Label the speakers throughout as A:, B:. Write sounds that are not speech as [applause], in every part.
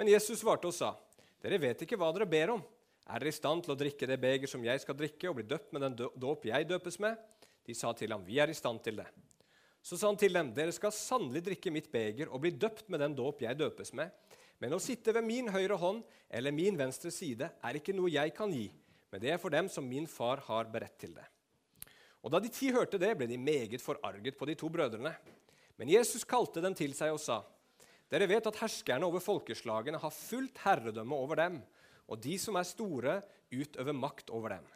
A: Men Jesus svarte og sa, dere vet ikke hva dere ber om. Er dere i stand til å drikke det beger som jeg skal drikke, og bli døpt med den dåp jeg døpes med? De sa til ham, vi er i stand til det. Så sa han til dem, dere skal sannelig drikke mitt beger og bli døpt med den dåp jeg døpes med. Men å sitte ved min høyre hånd eller min venstre side er ikke noe jeg kan gi, men det er for dem som min far har beredt til det. Og Da de ti hørte det, ble de meget forarget på de to brødrene. Men Jesus kalte dem til seg og sa, dere vet at herskerne over folkeslagene har fullt herredømme over dem, og de som er store, utøver makt over dem.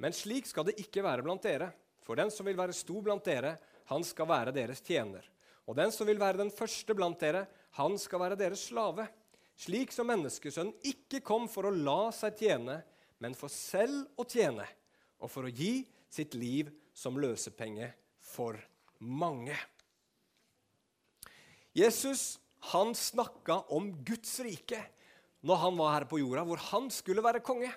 A: Men slik skal det ikke være blant dere. For den som vil være stor blant dere, han skal være deres tjener. Og den som vil være den første blant dere, han skal være deres slave. Slik som menneskesønnen ikke kom for å la seg tjene, men for selv å tjene, og for å gi sitt liv som løsepenge for mange. Jesus han snakka om Guds rike når han var her på jorda, hvor han skulle være konge.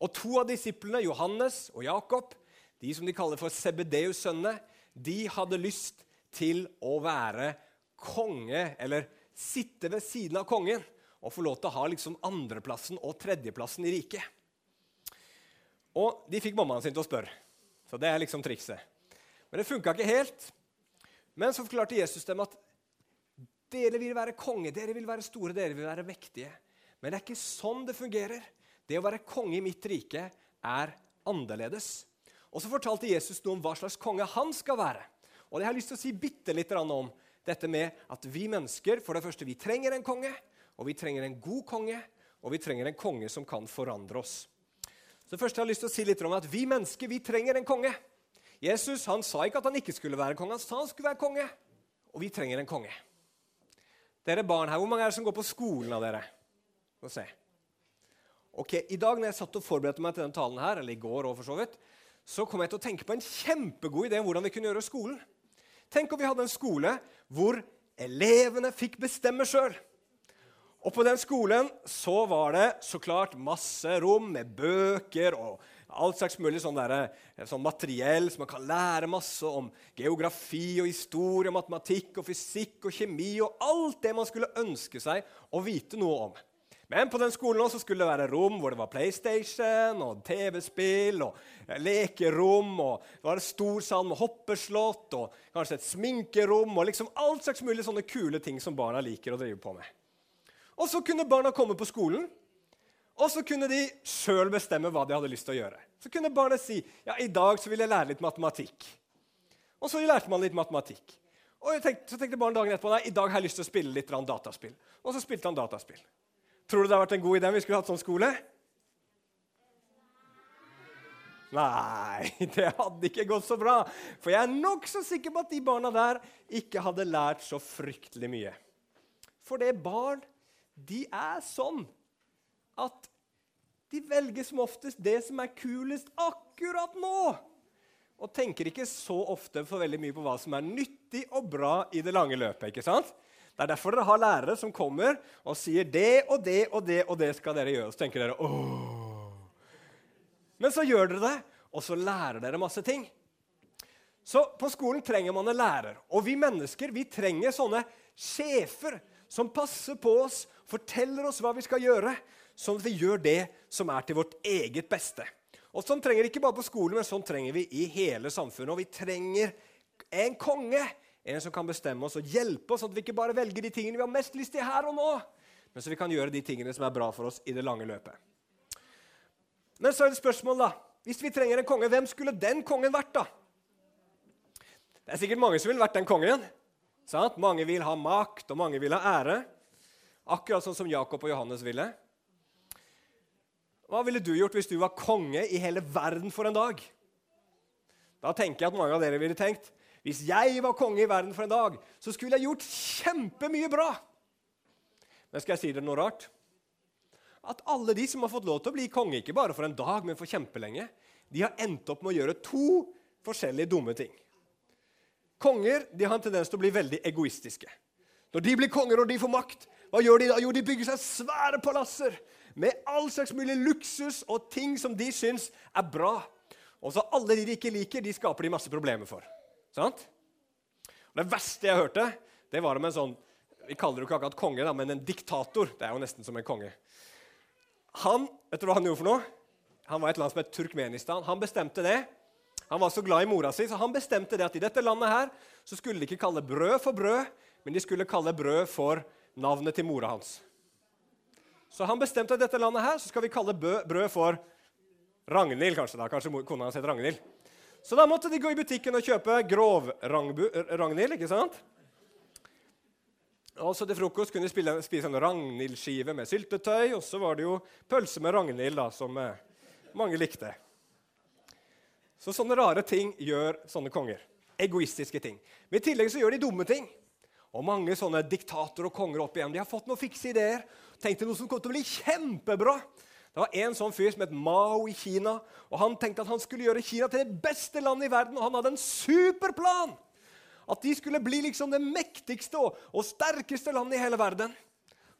A: Og to av disiplene, Johannes og Jakob, de som de kaller for Sebedeus-sønnene, de hadde lyst til å være konge, eller sitte ved siden av kongen og få lov til å ha liksom andreplassen og tredjeplassen i riket. Og de fikk mammaen sin til å spørre, så det er liksom trikset. Men det funka ikke helt. Men så forklarte Jesus dem at dere vil være konge, dere vil være store, dere vil være mektige. Men det er ikke sånn det fungerer. Det å være konge i mitt rike er annerledes. Og Så fortalte Jesus noe om hva slags konge han skal være. Og Jeg har lyst til å si bitte litt om dette med at vi mennesker for det første, vi trenger en konge, og vi trenger en god konge, og vi trenger en konge som kan forandre oss. Så først har jeg lyst til å si litt om at Vi mennesker vi trenger en konge. Jesus han sa ikke at han ikke skulle være konge, han sa han skulle være konge. Og vi trenger en konge. Dere barn her, Hvor mange er det som går på skolen av dere? Få se. Ok, I dag når jeg satt og forberedte meg til denne talen, her, eller i går også for så vidt, så kom jeg til å tenke på en kjempegod idé om hvordan vi kunne gjøre skolen. Tenk om vi hadde en skole hvor elevene fikk bestemme sjøl. Og på den skolen så var det så klart masse rom med bøker og alt slags mulig sånn, der, sånn materiell, så man kan lære masse om geografi og historie, matematikk og fysikk og kjemi og alt det man skulle ønske seg å vite noe om. Men på den skolen også skulle det være rom hvor det var PlayStation og TV-spill og lekerom. og Det var en stor sal med hoppeslott og kanskje et sminkerom og liksom alt slags mulig sånne kule ting som barna liker å drive på med. Og så kunne barna komme på skolen, og så kunne de sjøl bestemme hva de hadde lyst til å gjøre. Så kunne barnet si ja, i dag så vil jeg lære litt matematikk. Og så lærte man litt matematikk. Og tenkte, så tenkte barnet dagen etterpå nei, i dag har jeg lyst til å spille litt dataspill. Og så spilte han dataspill. Tror du det har vært en god idé om vi skulle hatt sånn skole? Nei, [laughs] det hadde ikke gått så bra. For jeg er nokså sikker på at de barna der ikke hadde lært så fryktelig mye. For det barn, de er sånn at de velger som oftest det som er kulest akkurat nå. Og tenker ikke så ofte for veldig mye på hva som er nyttig og bra i det lange løpet. ikke sant? Det er derfor dere har lærere som kommer og sier det og det og det og det skal dere gjøre. Så tenker dere åh. Men så gjør dere det, og så lærer dere masse ting. Så på skolen trenger man en lærer. Og vi mennesker vi trenger sånne sjefer som passer på oss, forteller oss hva vi skal gjøre, sånn at vi gjør det som er til vårt eget beste. Og Sånn trenger vi ikke bare på skolen, men sånn trenger vi i hele samfunnet. Og vi trenger en konge, en som kan bestemme oss og hjelpe oss, sånn at vi ikke bare velger de tingene vi har mest lyst til her og nå, men så vi kan gjøre de tingene som er bra for oss i det lange løpet. Men så er det spørsmål, da. Hvis vi trenger en konge, hvem skulle den kongen vært, da? Det er sikkert mange som ville vært den kongen. Sant? Mange vil ha makt, og mange vil ha ære. Akkurat sånn som Jakob og Johannes ville. Hva ville du gjort hvis du var konge i hele verden for en dag? Da tenker jeg at mange av dere ville tenkt hvis jeg var konge i verden for en dag, så skulle jeg gjort kjempemye bra. Men skal jeg si dere noe rart? At alle de som har fått lov til å bli konge, ikke bare for en dag, men for kjempelenge, de har endt opp med å gjøre to forskjellige dumme ting. Konger de har en tendens til å bli veldig egoistiske. Når de blir konger og de får makt, hva gjør de da? Jo, de bygger seg svære palasser med all slags mulig luksus og ting som de syns er bra. Og så alle de de ikke liker, de skaper de masse problemer for. Sant? Og det verste jeg hørte, det var om en sånn Vi kaller det ikke akkurat konge, da, men en diktator. Det er jo nesten som en konge. Han vet du hva han gjorde for noe? Han var et land som het Turkmenistan. Han bestemte det. Han var så glad i mora si, så han bestemte det at i dette landet her så skulle de ikke kalle brød for brød, men de skulle kalle brød for navnet til mora hans. Så han bestemte at dette landet her så skal vi kalle brød for Ragnhild, kanskje. da, Kanskje kona hans het Ragnhild. Så da måtte de gå i butikken og kjøpe grov-Ragnhild. ikke sant? Og så Til frokost kunne de spise en Ragnhild-skive med syltetøy. Og så var det jo pølse med Ragnhild, da, som eh, mange likte. Så sånne rare ting gjør sånne konger. Egoistiske ting. Men i tillegg så gjør de dumme ting. Og mange sånne diktatorer og konger opp igjen, de har fått noen fikse ideer. Tenkte noe som kom til å bli kjempebra. Det var en sånn fyr som het Mao i Kina. og Han tenkte at han skulle gjøre Kina til det beste landet i verden, og han hadde en superplan! At de skulle bli liksom det mektigste og, og sterkeste landet i hele verden.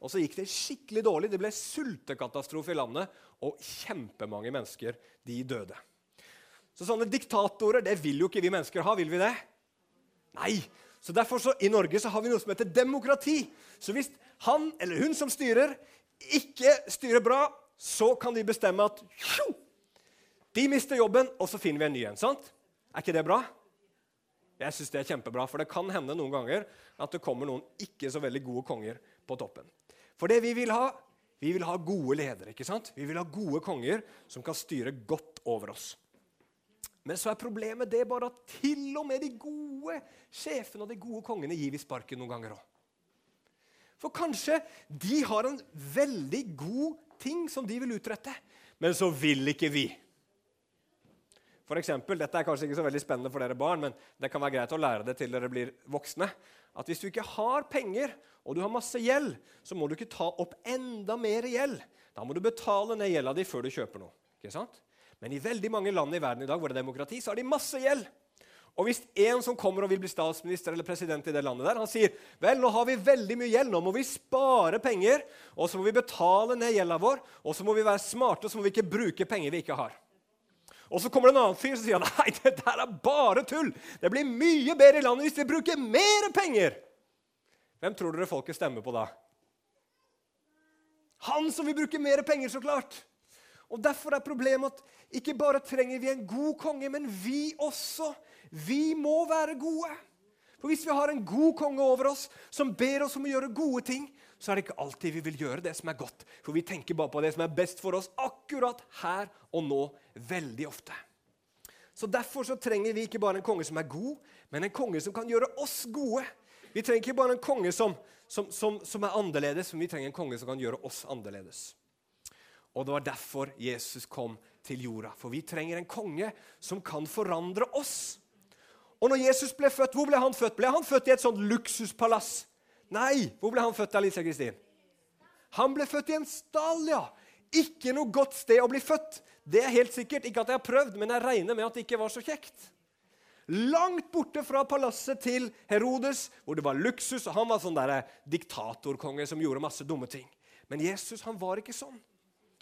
A: Og så gikk det skikkelig dårlig. Det ble sultekatastrofe i landet, og kjempemange mennesker de døde. Så sånne diktatorer det vil jo ikke vi mennesker ha. Vil vi det? Nei. Så derfor så, I Norge så har vi noe som heter demokrati. Så hvis han eller hun som styrer, ikke styrer bra, så kan de bestemme at tjo, de mister jobben, og så finner vi en ny en. sant? Er ikke det bra? Jeg synes det er kjempebra, for det kan hende noen ganger at det kommer noen ikke så veldig gode konger på toppen. For det vi vil ha, vi vil ha gode ledere. ikke sant? Vi vil ha gode konger som kan styre godt over oss. Men så er problemet det bare at til og med de gode sjefene og de gode kongene gir vi sparken noen ganger òg. For kanskje de har en veldig god ting som de vil utrette, men så vil ikke vi. For eksempel, dette er kanskje ikke så veldig spennende for dere barn, men det kan være greit å lære det til dere blir voksne. At hvis du ikke har penger, og du har masse gjeld, så må du ikke ta opp enda mer gjeld. Da må du betale ned gjelda di før du kjøper noe. Ikke sant? Men i veldig mange land i verden i dag hvor det er demokrati, så har de masse gjeld. Og hvis en som kommer og vil bli statsminister eller president i det landet der, han sier vel, nå har vi veldig mye gjeld, nå må vi spare penger, og så må vi betale ned gjelda vår, og så må vi være smarte, og så må vi ikke bruke penger vi ikke har. Og så kommer det en annen fyr som sier nei, det der er bare tull. Det blir mye bedre i landet hvis vi bruker mer penger. Hvem tror dere folket stemmer på da? Han som vil bruke mer penger, så klart. Og Derfor er problemet at ikke bare trenger vi en god konge, men vi også. Vi må være gode. For Hvis vi har en god konge over oss som ber oss om å gjøre gode ting, så er det ikke alltid vi vil gjøre det som er godt. For vi tenker bare på det som er best for oss akkurat her og nå veldig ofte. Så Derfor så trenger vi ikke bare en konge som er god, men en konge som kan gjøre oss gode. Vi trenger ikke bare en konge som, som, som, som er annerledes, men vi trenger en konge som kan gjøre oss annerledes. Og det var derfor Jesus kom til jorda. For vi trenger en konge som kan forandre oss. Og når Jesus ble født, hvor ble han født? Ble han født i et sånt luksuspalass? Nei. Hvor ble han født, Alicia Kristin? Han ble født i en stall, ja. Ikke noe godt sted å bli født. Det er helt sikkert. Ikke at jeg har prøvd, men jeg regner med at det ikke var så kjekt. Langt borte fra palasset til Herodes, hvor det var luksus, og han var sånn der diktatorkonge som gjorde masse dumme ting. Men Jesus han var ikke sånn.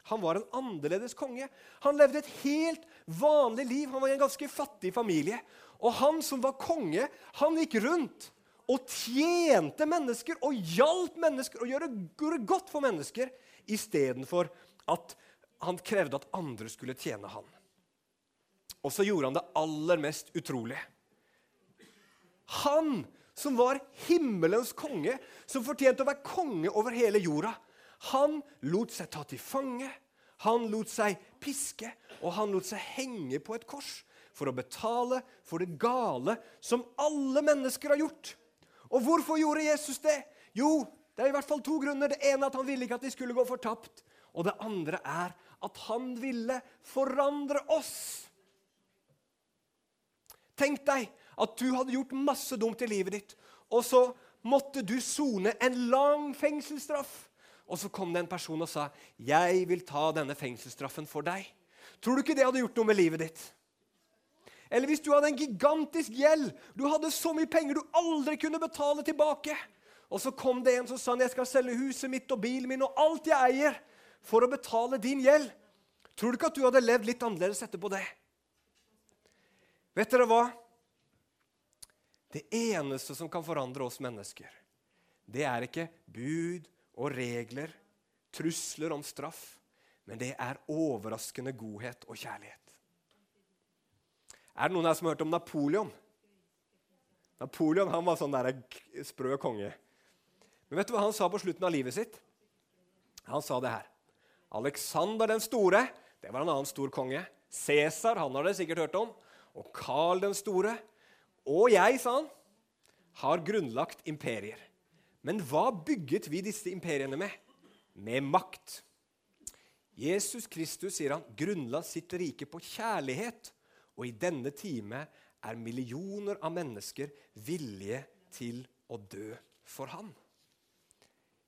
A: Han var en annerledes konge. Han levde et helt vanlig liv. Han var i en ganske fattig familie. Og han som var konge, han gikk rundt og tjente mennesker og hjalp mennesker og gjorde, godt for mennesker istedenfor at han krevde at andre skulle tjene han. Og så gjorde han det aller mest utrolige. Han som var himmelens konge, som fortjente å være konge over hele jorda, han lot seg ta til fange, han lot seg piske, og han lot seg henge på et kors for å betale for det gale som alle mennesker har gjort. Og hvorfor gjorde Jesus det? Jo, det er i hvert fall to grunner. Det ene er at han ville ikke at de skulle gå fortapt. Og det andre er at han ville forandre oss. Tenk deg at du hadde gjort masse dumt i livet ditt, og så måtte du sone en lang fengselsstraff. Og så kom det en person og sa, 'Jeg vil ta denne fengselsstraffen for deg.' Tror du ikke det hadde gjort noe med livet ditt? Eller hvis du hadde en gigantisk gjeld, du hadde så mye penger du aldri kunne betale tilbake. Og så kom det en som sa, 'Jeg skal selge huset mitt og bilen min og alt jeg eier' for å betale din gjeld. Tror du ikke at du hadde levd litt annerledes etterpå det? Vet dere hva? Det eneste som kan forandre oss mennesker, det er ikke bud og regler, trusler om straff, men det er overraskende godhet og kjærlighet. Er det noen her som har hørt om Napoleon? Napoleon han var sånn der sprø konge. Men vet du hva han sa på slutten av livet sitt? Han sa det her. Alexander den store det var en annen stor konge. Cæsar han har dere sikkert hørt om. Og Karl den store. Og jeg, sa han, har grunnlagt imperier. Men hva bygget vi disse imperiene med? Med makt. Jesus Kristus, sier han, grunnla sitt rike på kjærlighet. Og i denne time er millioner av mennesker villige til å dø for han.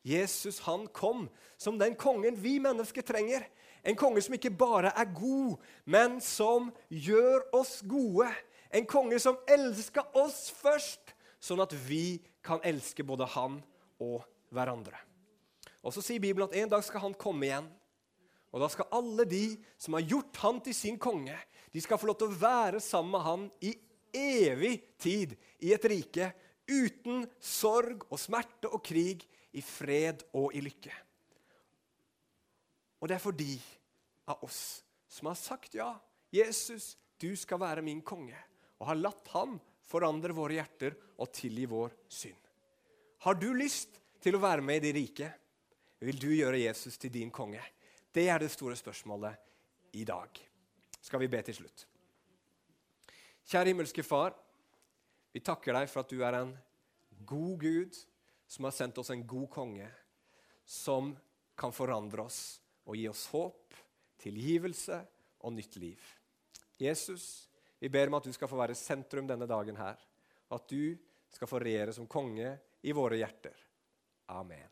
A: Jesus han kom som den kongen vi mennesker trenger. En konge som ikke bare er god, men som gjør oss gode. En konge som elsker oss først, sånn at vi kan elske både han og hverandre. Og Så sier Bibelen at en dag skal han komme igjen. Og Da skal alle de som har gjort han til sin konge, de skal få lov til å være sammen med han i evig tid i et rike uten sorg og smerte og krig, i fred og i lykke. Og det er for de av oss som har sagt ja, Jesus, du skal være min konge, og har latt ham forandre våre hjerter og tilgi vår synd. Har du lyst til å være med i det rike? Vil du gjøre Jesus til din konge? Det er det store spørsmålet i dag. Skal vi be til slutt? Kjære himmelske Far, vi takker deg for at du er en god Gud som har sendt oss en god konge, som kan forandre oss og gi oss håp, tilgivelse og nytt liv. Jesus, vi ber om at du skal få være sentrum denne dagen her, at du skal få regjere som konge i våre hjerter. Amen.